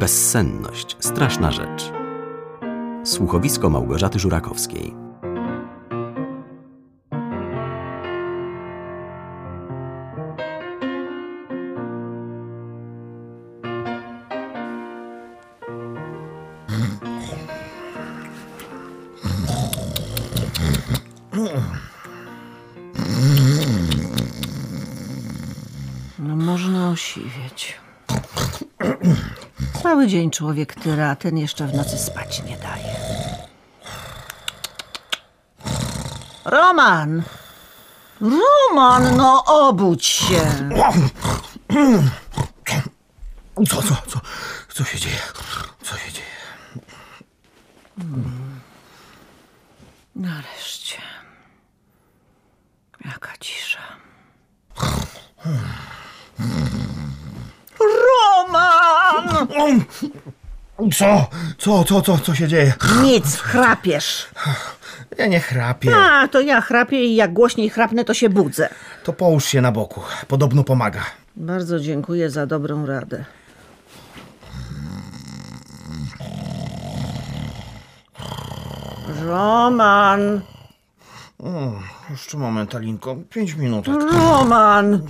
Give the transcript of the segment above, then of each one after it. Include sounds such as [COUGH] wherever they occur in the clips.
Bezsenność straszna rzecz. Słuchowisko Małgorzaty Żurakowskiej. Dzień człowiek tyra, a ten jeszcze w nocy spać nie daje. Roman! Roman, no obudź się! Co, co, co, co się dzieje? Co się dzieje? Nareszcie. Jaka cisza. Roman! Co? Co, co, co, się dzieje? Nic, chrapiesz. Ja nie chrapię. A, to ja chrapię i jak głośniej chrapnę, to się budzę. To połóż się na boku. Podobno pomaga. Bardzo dziękuję za dobrą radę. Roman! Jeszcze moment, Alinko. Pięć minut. Roman!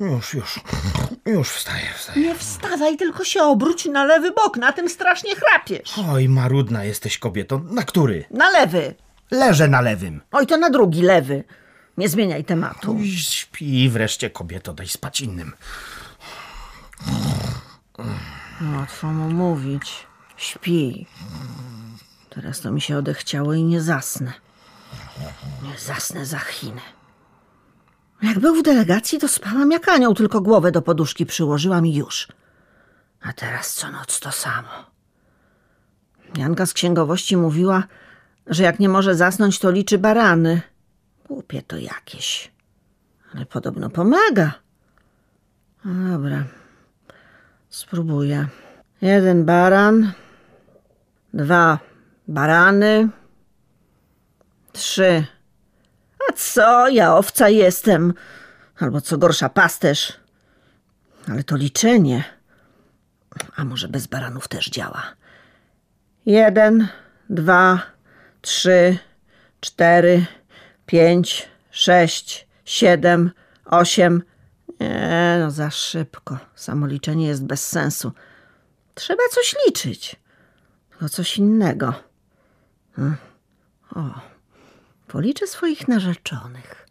Już, już. Już wstaję, wstaję. Nie wstawaj, tylko się obróć na lewy bok, na tym strasznie chrapiesz. Oj, marudna jesteś kobieto. Na który? Na lewy. Leżę na lewym. Oj, to na drugi lewy. Nie zmieniaj tematu. I Śpi wreszcie, kobieto. Daj spać innym. Łatwo mu mówić. Śpi. Teraz to mi się odechciało i nie zasnę. Nie zasnę za Chinę. Jak był w delegacji, to spałam jak anioł, tylko głowę do poduszki przyłożyłam i już. A teraz co noc to samo. Janka z księgowości mówiła, że jak nie może zasnąć, to liczy barany. Głupie to jakieś. Ale podobno pomaga. No dobra. Spróbuję. Jeden baran, dwa barany, trzy. A co, ja owca jestem. Albo co gorsza, pasterz. Ale to liczenie. A może bez baranów też działa. Jeden, dwa, trzy, cztery, pięć, sześć, siedem, osiem. Nie, no za szybko. Samo liczenie jest bez sensu. Trzeba coś liczyć. Tylko coś innego. Hmm. O, policzę swoich narzeczonych.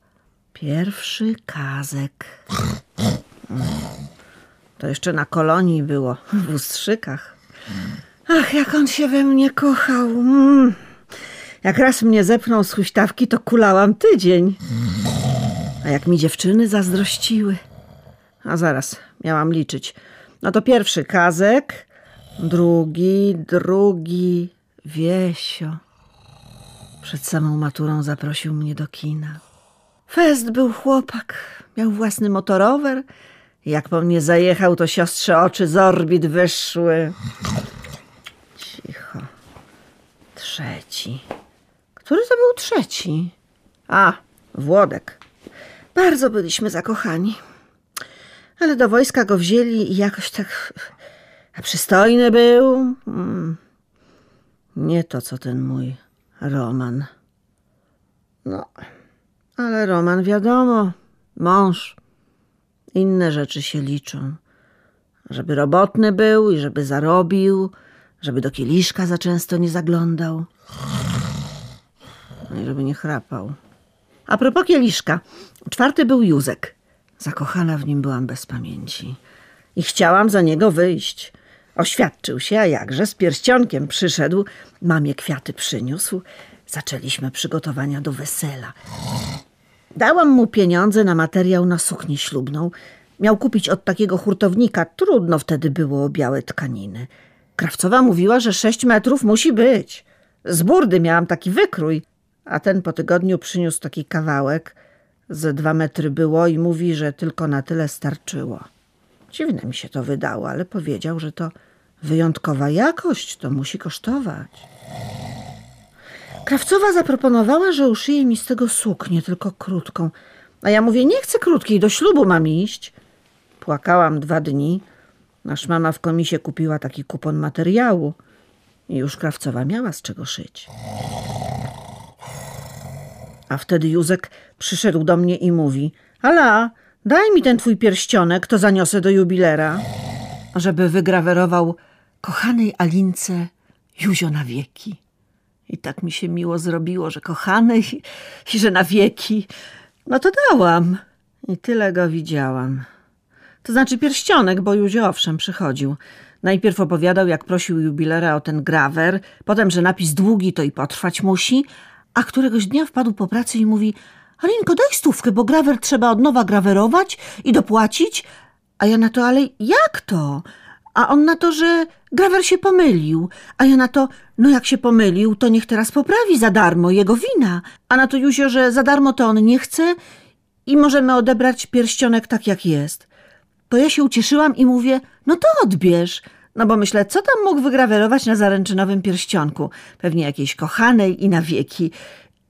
Pierwszy kazek. To jeszcze na kolonii było, w Ustrzykach. Ach, jak on się we mnie kochał. Mm. Jak raz mnie zepchnął z huśtawki, to kulałam tydzień. A jak mi dziewczyny zazdrościły. A zaraz, miałam liczyć. No to pierwszy kazek, drugi, drugi, Wiesio. Przed samą maturą zaprosił mnie do kina. Fest był chłopak, miał własny motorower. Jak po mnie zajechał, to siostrze oczy z orbit wyszły. Cicho. Trzeci. Który to był trzeci? A, Włodek. Bardzo byliśmy zakochani. Ale do wojska go wzięli i jakoś tak... A przystojny był. Mm. Nie to, co ten mój Roman. No, ale Roman wiadomo, mąż. Inne rzeczy się liczą. Żeby robotny był i żeby zarobił, żeby do kieliszka za często nie zaglądał. No i żeby nie chrapał. A propos kieliszka, czwarty był Józek. Zakochana w nim byłam bez pamięci. I chciałam za niego wyjść. Oświadczył się, a jakże, z pierścionkiem przyszedł, mamie kwiaty przyniósł. Zaczęliśmy przygotowania do wesela. Dałam mu pieniądze na materiał na suknię ślubną. Miał kupić od takiego hurtownika. Trudno wtedy było o białe tkaniny. Krawcowa mówiła, że sześć metrów musi być. Z burdy miałam taki wykrój. A ten po tygodniu przyniósł taki kawałek. Ze dwa metry było i mówi, że tylko na tyle starczyło. Dziwne mi się to wydało, ale powiedział, że to wyjątkowa jakość, to musi kosztować. Krawcowa zaproponowała, że uszyje mi z tego suknię, tylko krótką. A ja mówię, nie chcę krótkiej, do ślubu mam iść. Płakałam dwa dni. Nasz mama w komisie kupiła taki kupon materiału i już krawcowa miała z czego szyć. A wtedy Józek przyszedł do mnie i mówi: Ala, daj mi ten twój pierścionek, to zaniosę do jubilera, żeby wygrawerował kochanej Alince Józio na wieki. I tak mi się miło zrobiło, że kochany i, że na wieki. No to dałam. I tyle go widziałam. To znaczy pierścionek, bo Józio owszem przychodził. Najpierw opowiadał, jak prosił jubilera o ten grawer, potem, że napis długi to i potrwać musi, a któregoś dnia wpadł po pracy i mówi Alinko, daj stówkę, bo grawer trzeba od nowa grawerować i dopłacić. A ja na to, ale jak to? A on na to, że grawer się pomylił. A ja na to, no jak się pomylił, to niech teraz poprawi za darmo, jego wina. A na to Józio, że za darmo to on nie chce i możemy odebrać pierścionek tak jak jest. To ja się ucieszyłam i mówię, no to odbierz. No bo myślę, co tam mógł wygrawerować na zaręczynowym pierścionku? Pewnie jakiejś kochanej i na wieki.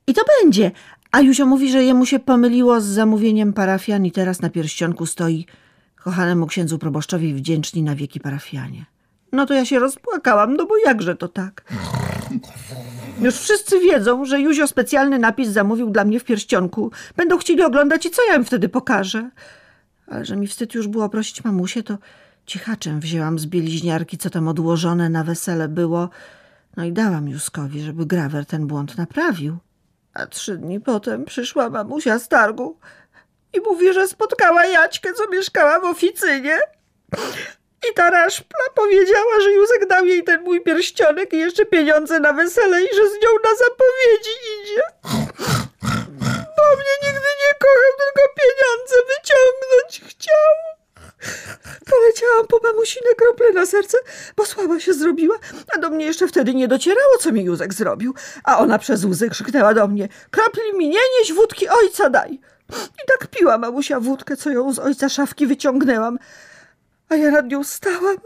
I to będzie. A Józio mówi, że jemu się pomyliło z zamówieniem parafian i teraz na pierścionku stoi kochanemu księdzu proboszczowi wdzięczni na wieki parafianie. No to ja się rozpłakałam, no bo jakże to tak? Już wszyscy wiedzą, że Józio specjalny napis zamówił dla mnie w pierścionku. Będą chcieli oglądać i co ja im wtedy pokażę? Ale że mi wstyd już było prosić mamusię, to cichaczem wzięłam z bieliźniarki, co tam odłożone na wesele było. No i dałam Józkowi, żeby grawer ten błąd naprawił. A trzy dni potem przyszła mamusia z targu i mówi, że spotkała Jaćkę, co mieszkała w oficynie. I ta raszpla powiedziała, że Józek dał jej ten mój pierścionek i jeszcze pieniądze na wesele i że z nią na zapowiedzi idzie. Bo mnie nigdy nie kochał, tylko pieniądze wyciągnąć chciał. Poleciałam po mamusine krople na serce, bo słaba się zrobiła, a do mnie jeszcze wtedy nie docierało, co mi Józek zrobił. A ona przez łzy krzyknęła do mnie, kropli mi nie nieś wódki, ojca daj. I tak piła mamusia wódkę, co ją z ojca szafki wyciągnęłam. A ja nad nią stałam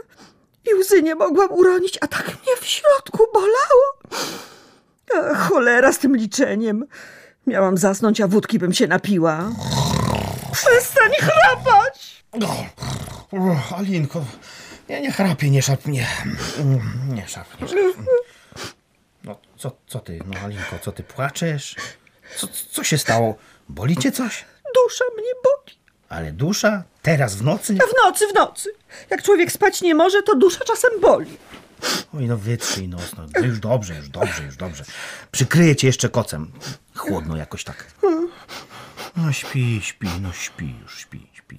i łzy nie mogłam uronić, a tak mnie w środku bolało. A cholera z tym liczeniem. Miałam zasnąć, a wódki bym się napiła. Przestań chrapać! O, Alinko, nie, nie chrapie, nie szarp mnie. Nie szarp, nie szarp. No, co, co ty, no Alinko, co ty, płaczesz? Co, co się stało? Boli cię coś? Dusza mnie boli. Ale dusza? Teraz w nocy? A w nocy, w nocy. Jak człowiek spać nie może, to dusza czasem boli. Oj, no wytrzyj nos, no, no już dobrze, już dobrze, już dobrze. Przykryję cię jeszcze kocem. Chłodno jakoś tak. No śpi, śpi, no śpi, już śpi, śpi.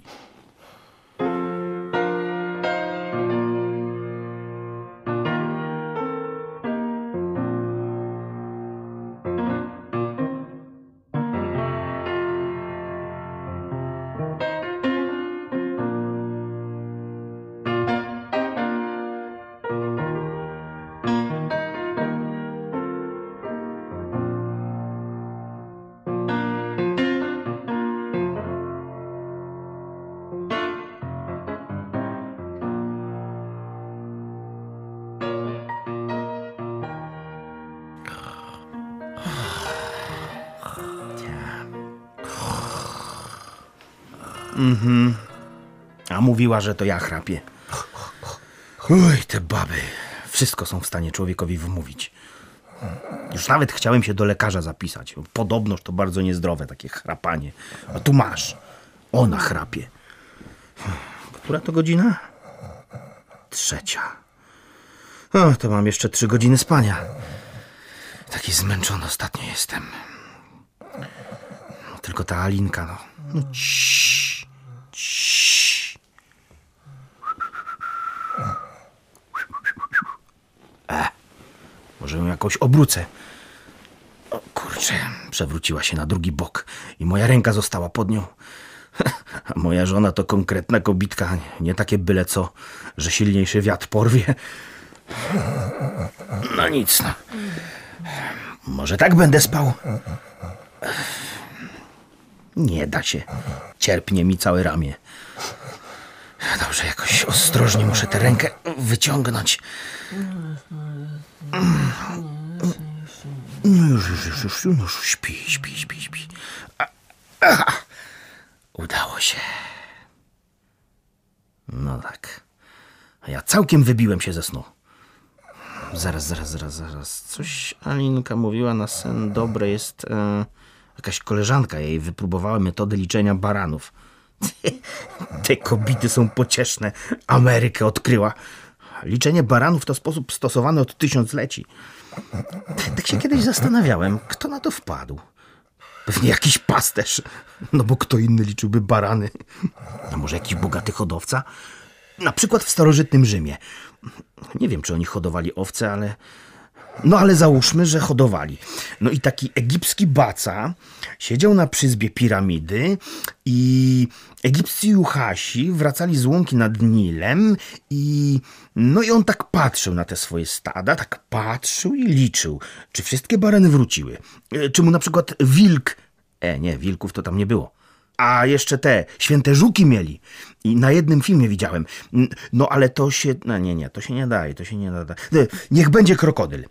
A mówiła, że to ja chrapię. Uj, te baby. Wszystko są w stanie człowiekowi wmówić. Już nawet chciałem się do lekarza zapisać. Podobnoż to bardzo niezdrowe, takie chrapanie. A tu masz. Ona chrapie. Która to godzina? Trzecia. O, to mam jeszcze trzy godziny spania. Taki zmęczony ostatnio jestem. Tylko ta Alinka, no. no ciii. Może ją jakoś obrócę. O kurczę, przewróciła się na drugi bok i moja ręka została pod nią. [LAUGHS] A moja żona to konkretna kobitka, nie takie byle co, że silniejszy wiatr porwie. No nic, no. Może tak będę spał? Nie da się. Cierpnie mi całe ramię. Dobrze, jakoś ostrożnie muszę tę rękę wyciągnąć. No już, już, już, już, no już śpi, śpi, śpi, śpi. Aha. Udało się. No tak. A ja całkiem wybiłem się ze snu. Zaraz, zaraz, zaraz, zaraz. Coś Alinka mówiła na sen dobre jest... E, jakaś koleżanka jej wypróbowała metody liczenia baranów. [LAUGHS] Te kobiety są pocieszne. Amerykę odkryła. Liczenie baranów to sposób stosowany od tysiącleci. Tak się kiedyś zastanawiałem, kto na to wpadł. Pewnie jakiś pasterz. No bo kto inny liczyłby barany? A może jakiś bogaty hodowca? Na przykład w starożytnym Rzymie. Nie wiem, czy oni hodowali owce, ale. No ale załóżmy, że hodowali. No i taki egipski baca siedział na przyzbie piramidy i egipscy juchasi wracali z łąki nad Nilem i no i on tak patrzył na te swoje stada, tak patrzył i liczył, czy wszystkie barany wróciły. E, Czy mu na przykład wilk... E, nie, wilków to tam nie było. A jeszcze te święte żuki mieli. I na jednym filmie widziałem. No ale to się. No nie, nie, to się nie daje, to się nie da. E, Niech będzie krokodyl.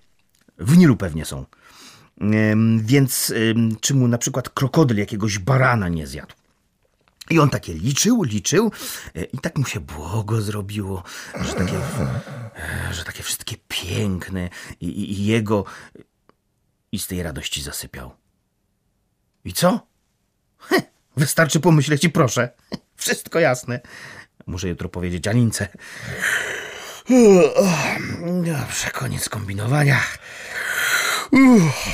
W Nilu pewnie są. Więc czy mu na przykład krokodyl jakiegoś barana nie zjadł? I on takie liczył, liczył e, i tak mu się błogo zrobiło, że takie, e, że takie wszystkie piękne i, i, jego i z tej radości zasypiał. I co? Wystarczy pomyśleć i proszę. [LAUGHS] Wszystko jasne. Muszę jutro powiedzieć Anince. Dobrze, koniec kombinowania.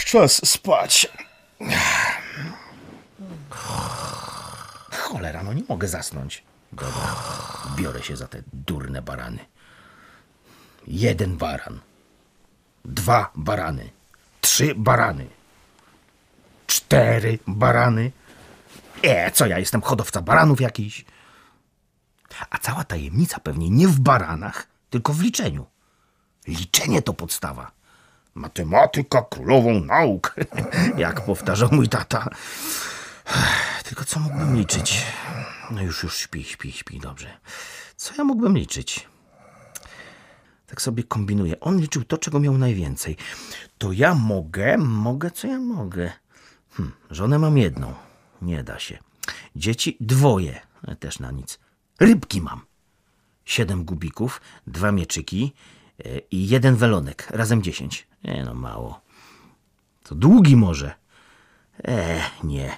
Czas spać. Cholera, no nie mogę zasnąć. Dobra, biorę się za te durne barany. Jeden baran. Dwa barany. Trzy barany. Cztery barany. E, co ja jestem hodowca baranów jakiś? A cała tajemnica pewnie nie w baranach, tylko w liczeniu. Liczenie to podstawa. Matematyka królową nauk, [LAUGHS] jak powtarzał mój tata. Tylko co mógłbym liczyć? No już, już śpi, śpi, śpi, dobrze. Co ja mógłbym liczyć? Tak sobie kombinuję. On liczył to, czego miał najwięcej. To ja mogę, mogę, co ja mogę. Hm, żonę mam jedną. Nie da się. Dzieci dwoje. Też na nic. Rybki mam. Siedem gubików, dwa mieczyki e, i jeden welonek. Razem dziesięć. Nie no, mało. To długi może. E, nie.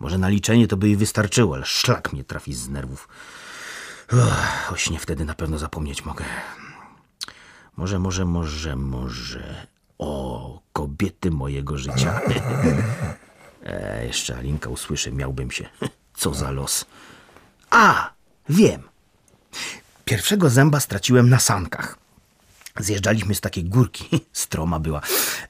Może na liczenie to by jej wystarczyło, ale szlak mnie trafi z nerwów. Uff, o śnie wtedy na pewno zapomnieć mogę. Może, może, może, może. O, kobiety mojego życia. [LAUGHS] e, jeszcze Alinka usłyszy, miałbym się. Co za los. A, wiem. Pierwszego zęba straciłem na sankach. Zjeżdżaliśmy z takiej górki, [LAUGHS] stroma była.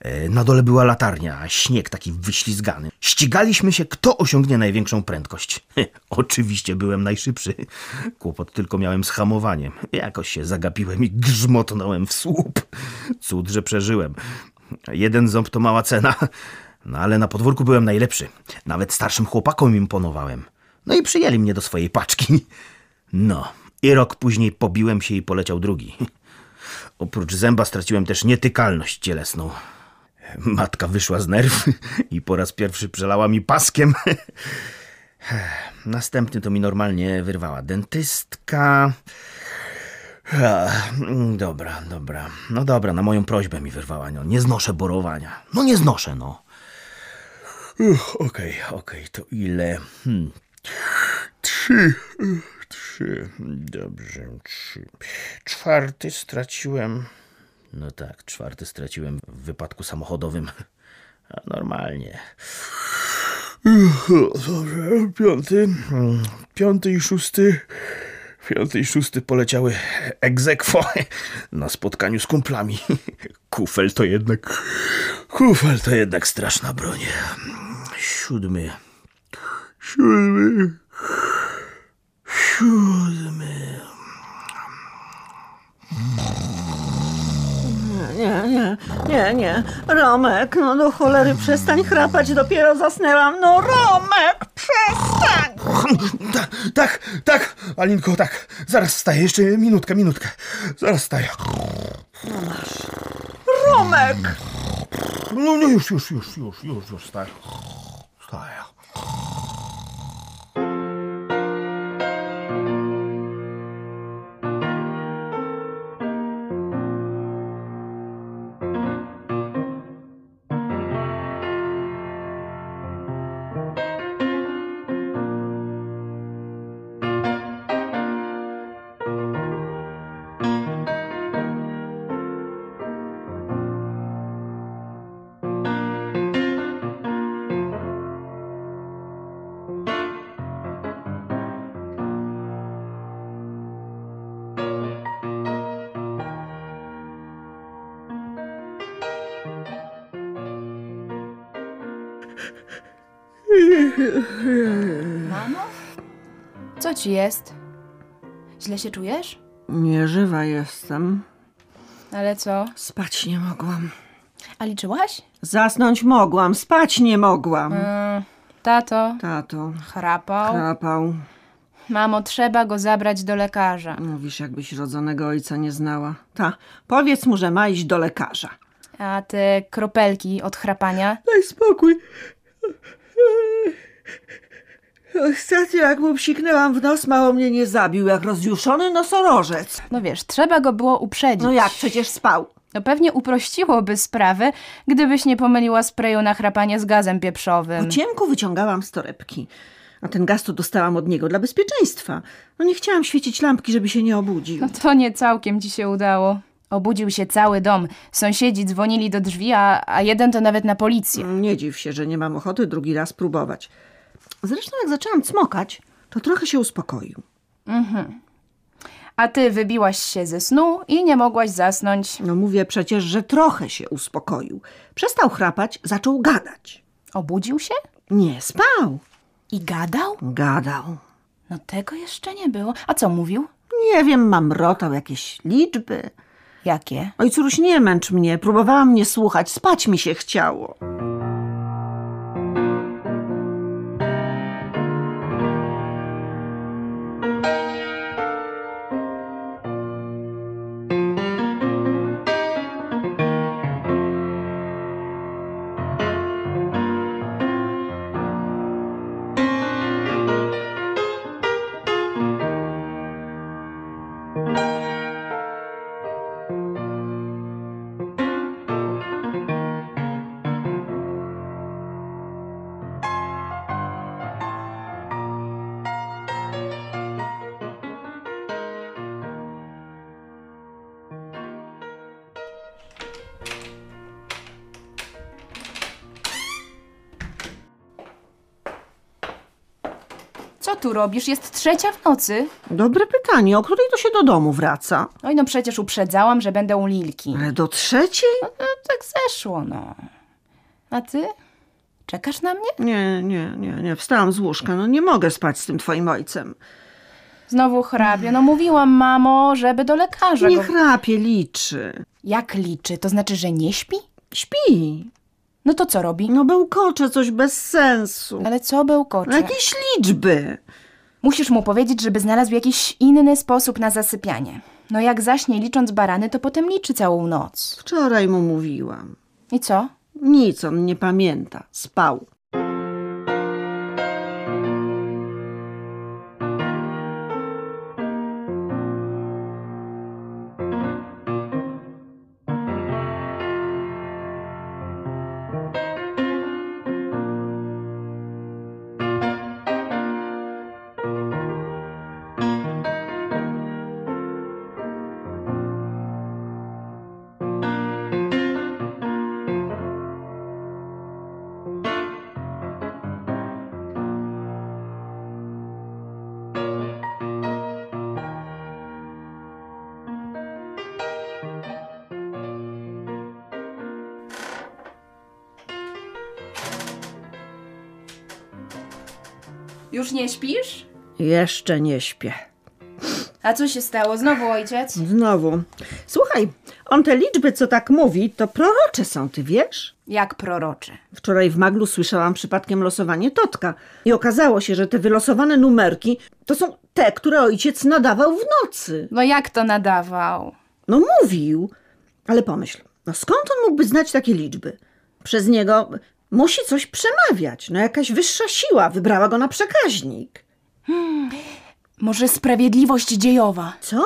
E, Na dole była latarnia, a śnieg taki wyślizgany. Ścigaliśmy się, kto osiągnie największą prędkość. [LAUGHS] Oczywiście byłem najszybszy. Kłopot tylko miałem z hamowaniem. Jakoś się zagapiłem i grzmotnąłem w słup. Cud, że przeżyłem. Jeden ząb to mała cena. No ale na podwórku byłem najlepszy. Nawet starszym chłopakom imponowałem. No i przyjęli mnie do swojej paczki. [LAUGHS] No, i rok później pobiłem się i poleciał drugi. Oprócz zęba straciłem też nietykalność cielesną. Matka wyszła z nerw i po raz pierwszy przelała mi paskiem. Następny to mi normalnie wyrwała dentystka. Dobra, dobra. No dobra, na moją prośbę mi wyrwała. No, nie znoszę borowania. No nie znoszę, no. Okej, okej, to ile? Hmm. Trzy. Trzy. Dobrze, trzy. Czwarty straciłem. No tak, czwarty straciłem w wypadku samochodowym. A normalnie. Dobrze, piąty. Piąty i szósty. Piąty i szósty poleciały egzekwo na spotkaniu z kumplami. Kufel to jednak. Kufel to jednak straszna broń. Siódmy. Siódmy. Siódmy. Nie, nie, nie, nie. Romek, no do cholery przestań chrapać, dopiero zasnęłam. No Romek, przestań! Tak, tak, tak, Alinko, tak. Zaraz wstaję, jeszcze minutkę, minutkę. Zaraz wstaję. Romek! No, no już, już, już, już, już, już wstaję. Wstaję. Mamo? Co ci jest? Źle się czujesz? Nieżywa jestem. Ale co? Spać nie mogłam. A liczyłaś? Zasnąć mogłam, spać nie mogłam. Mm, tato Tato, chrapał. chrapał. Mamo, trzeba go zabrać do lekarza. Mówisz, jakbyś rodzonego ojca nie znała. Ta, powiedz mu, że ma iść do lekarza. A te kropelki od chrapania? Daj spokój. Ostatnio jak mu psiknęłam w nos, mało mnie nie zabił, jak rozjuszony nosorożec. No wiesz, trzeba go było uprzedzić. No jak, przecież spał. No pewnie uprościłoby sprawę, gdybyś nie pomyliła sprayu na chrapanie z gazem pieprzowym. Po ciemku wyciągałam z torebki. A ten gaz to dostałam od niego dla bezpieczeństwa. No nie chciałam świecić lampki, żeby się nie obudził. No to nie całkiem ci się udało. Obudził się cały dom. Sąsiedzi dzwonili do drzwi, a, a jeden to nawet na policję. Nie dziw się, że nie mam ochoty drugi raz próbować. Zresztą jak zaczęłam cmokać, to trochę się uspokoił. A ty wybiłaś się ze snu i nie mogłaś zasnąć. No mówię przecież, że trochę się uspokoił. Przestał chrapać, zaczął gadać. Obudził się? Nie, spał. I gadał? Gadał. No tego jeszcze nie było. A co mówił? Nie wiem, mamrotał jakieś liczby. Jakie? Oj, córuś, nie męcz mnie. Próbowałam mnie słuchać, spać mi się chciało. Co tu robisz? Jest trzecia w nocy. Dobre pytanie, o której to się do domu wraca? Oj, no przecież uprzedzałam, że będę u Lilki. Ale do trzeciej? No, tak zeszło, no. A ty? Czekasz na mnie? Nie, nie, nie, nie. Wstałam z łóżka. No nie mogę spać z tym twoim ojcem. Znowu hrabie. No mówiłam, mamo, żeby do lekarza Nie go... chrapie, liczy. Jak liczy? To znaczy, że nie śpi? Śpi. No to co robi? No bełkocze coś bez sensu. Ale co bełkocze? No jakieś liczby. Musisz mu powiedzieć, żeby znalazł jakiś inny sposób na zasypianie. No jak zaśnie licząc barany, to potem liczy całą noc. Wczoraj mu mówiłam. I co? Nic on nie pamięta. Spał. Już nie śpisz? Jeszcze nie śpię. A co się stało? Znowu ojciec? Znowu. Słuchaj, on te liczby, co tak mówi, to prorocze są, ty wiesz? Jak prorocze. Wczoraj w Maglu słyszałam przypadkiem losowanie Totka i okazało się, że te wylosowane numerki to są te, które ojciec nadawał w nocy. No jak to nadawał? No mówił, ale pomyśl, no skąd on mógłby znać takie liczby? Przez niego musi coś przemawiać, no jakaś wyższa siła wybrała go na przekaźnik. Może sprawiedliwość dziejowa? Co?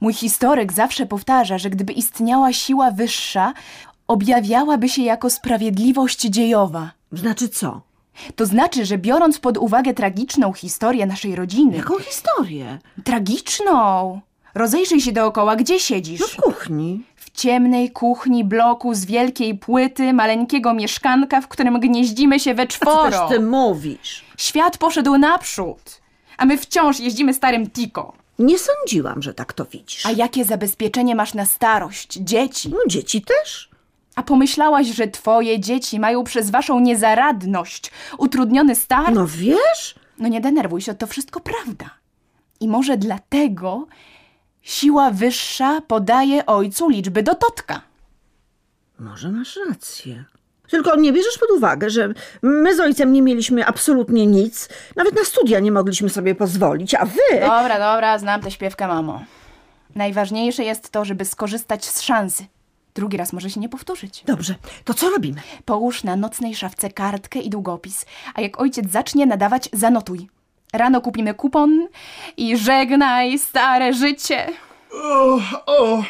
Mój historyk zawsze powtarza, że gdyby istniała siła wyższa, objawiałaby się jako sprawiedliwość dziejowa. Znaczy co? To znaczy, że biorąc pod uwagę tragiczną historię naszej rodziny. Jaką historię? Tragiczną! Rozejrzyj się dookoła, gdzie siedzisz? No w kuchni. Ciemnej kuchni bloku z wielkiej płyty, maleńkiego mieszkanka, w którym gnieździmy się we Co czworo. ty mówisz? Świat poszedł naprzód, a my wciąż jeździmy starym Tiko. Nie sądziłam, że tak to widzisz. A jakie zabezpieczenie masz na starość, dzieci? No dzieci też. A pomyślałaś, że twoje dzieci mają przez waszą niezaradność utrudniony start? No wiesz? No nie denerwuj się, to wszystko prawda. I może dlatego siła wyższa podaje ojcu liczby do totka. Może masz rację. Tylko nie bierzesz pod uwagę, że my z ojcem nie mieliśmy absolutnie nic. Nawet na studia nie mogliśmy sobie pozwolić, a wy... Dobra, dobra, znam tę śpiewkę, mamo. Najważniejsze jest to, żeby skorzystać z szansy. Drugi raz może się nie powtórzyć. Dobrze, to co robimy? Połóż na nocnej szafce kartkę i długopis, a jak ojciec zacznie nadawać, zanotuj. Rano kupimy kupon i żegnaj stare życie. O, o,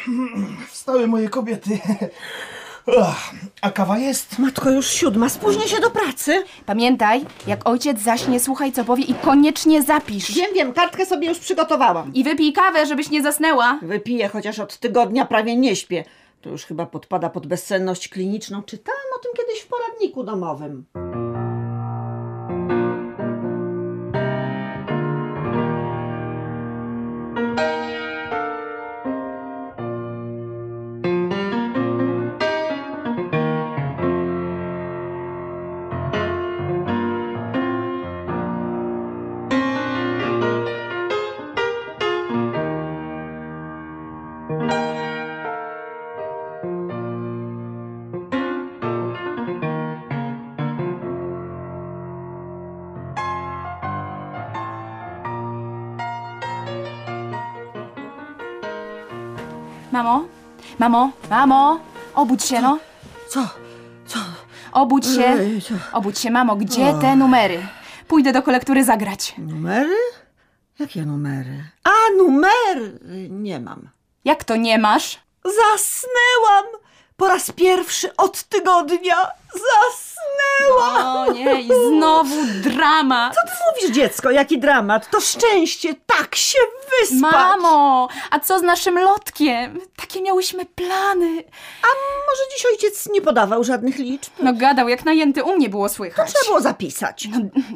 wstały moje kobiety. A kawa jest? Matko, już siódma, spóźnię się do pracy. Pamiętaj, jak ojciec zaśnie, słuchaj co powie i koniecznie zapisz. Wiem, wiem, kartkę sobie już przygotowałam. I wypij kawę, żebyś nie zasnęła. Wypiję, chociaż od tygodnia prawie nie śpię. To już chyba podpada pod bezsenność kliniczną. Czytałam o tym kiedyś w poradniku domowym. Mamo, mamo, obudź się no. Co? Co? Obudź się. Ej, co? Obudź się, mamo, gdzie te numery? Pójdę do kolektury zagrać. Numery? Jakie numery? A, numery! Nie mam. Jak to nie masz? Zasnęłam! Po raz pierwszy od tygodnia zasnęłam! O nie, i znowu dramat. Co ty mówisz, dziecko? Jaki dramat? To szczęście tak się wyspać! Mamo, a co z naszym lotkiem? Takie miałyśmy plany. A może dziś ojciec nie podawał żadnych liczb? No gadał jak najęty, u mnie było słychać. Trzeba było zapisać.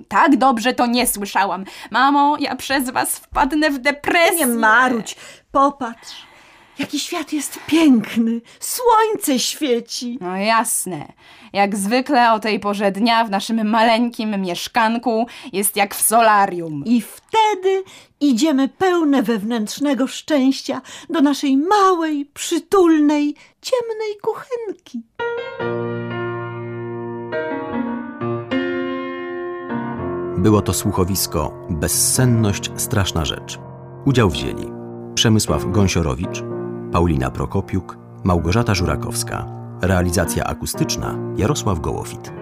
Tak dobrze to nie słyszałam. Mamo, ja przez was wpadnę w depresję. Nie marudź, popatrz. Jaki świat jest piękny. Słońce świeci. No jasne. Jak zwykle o tej porze dnia w naszym maleńkim mieszkanku jest jak w solarium. I wtedy idziemy pełne wewnętrznego szczęścia do naszej małej, przytulnej, ciemnej kuchenki. Było to słuchowisko Bezsenność straszna rzecz. Udział wzięli Przemysław Gąsiorowicz, Paulina Prokopiuk, Małgorzata Żurakowska. Realizacja akustyczna Jarosław Gołofit.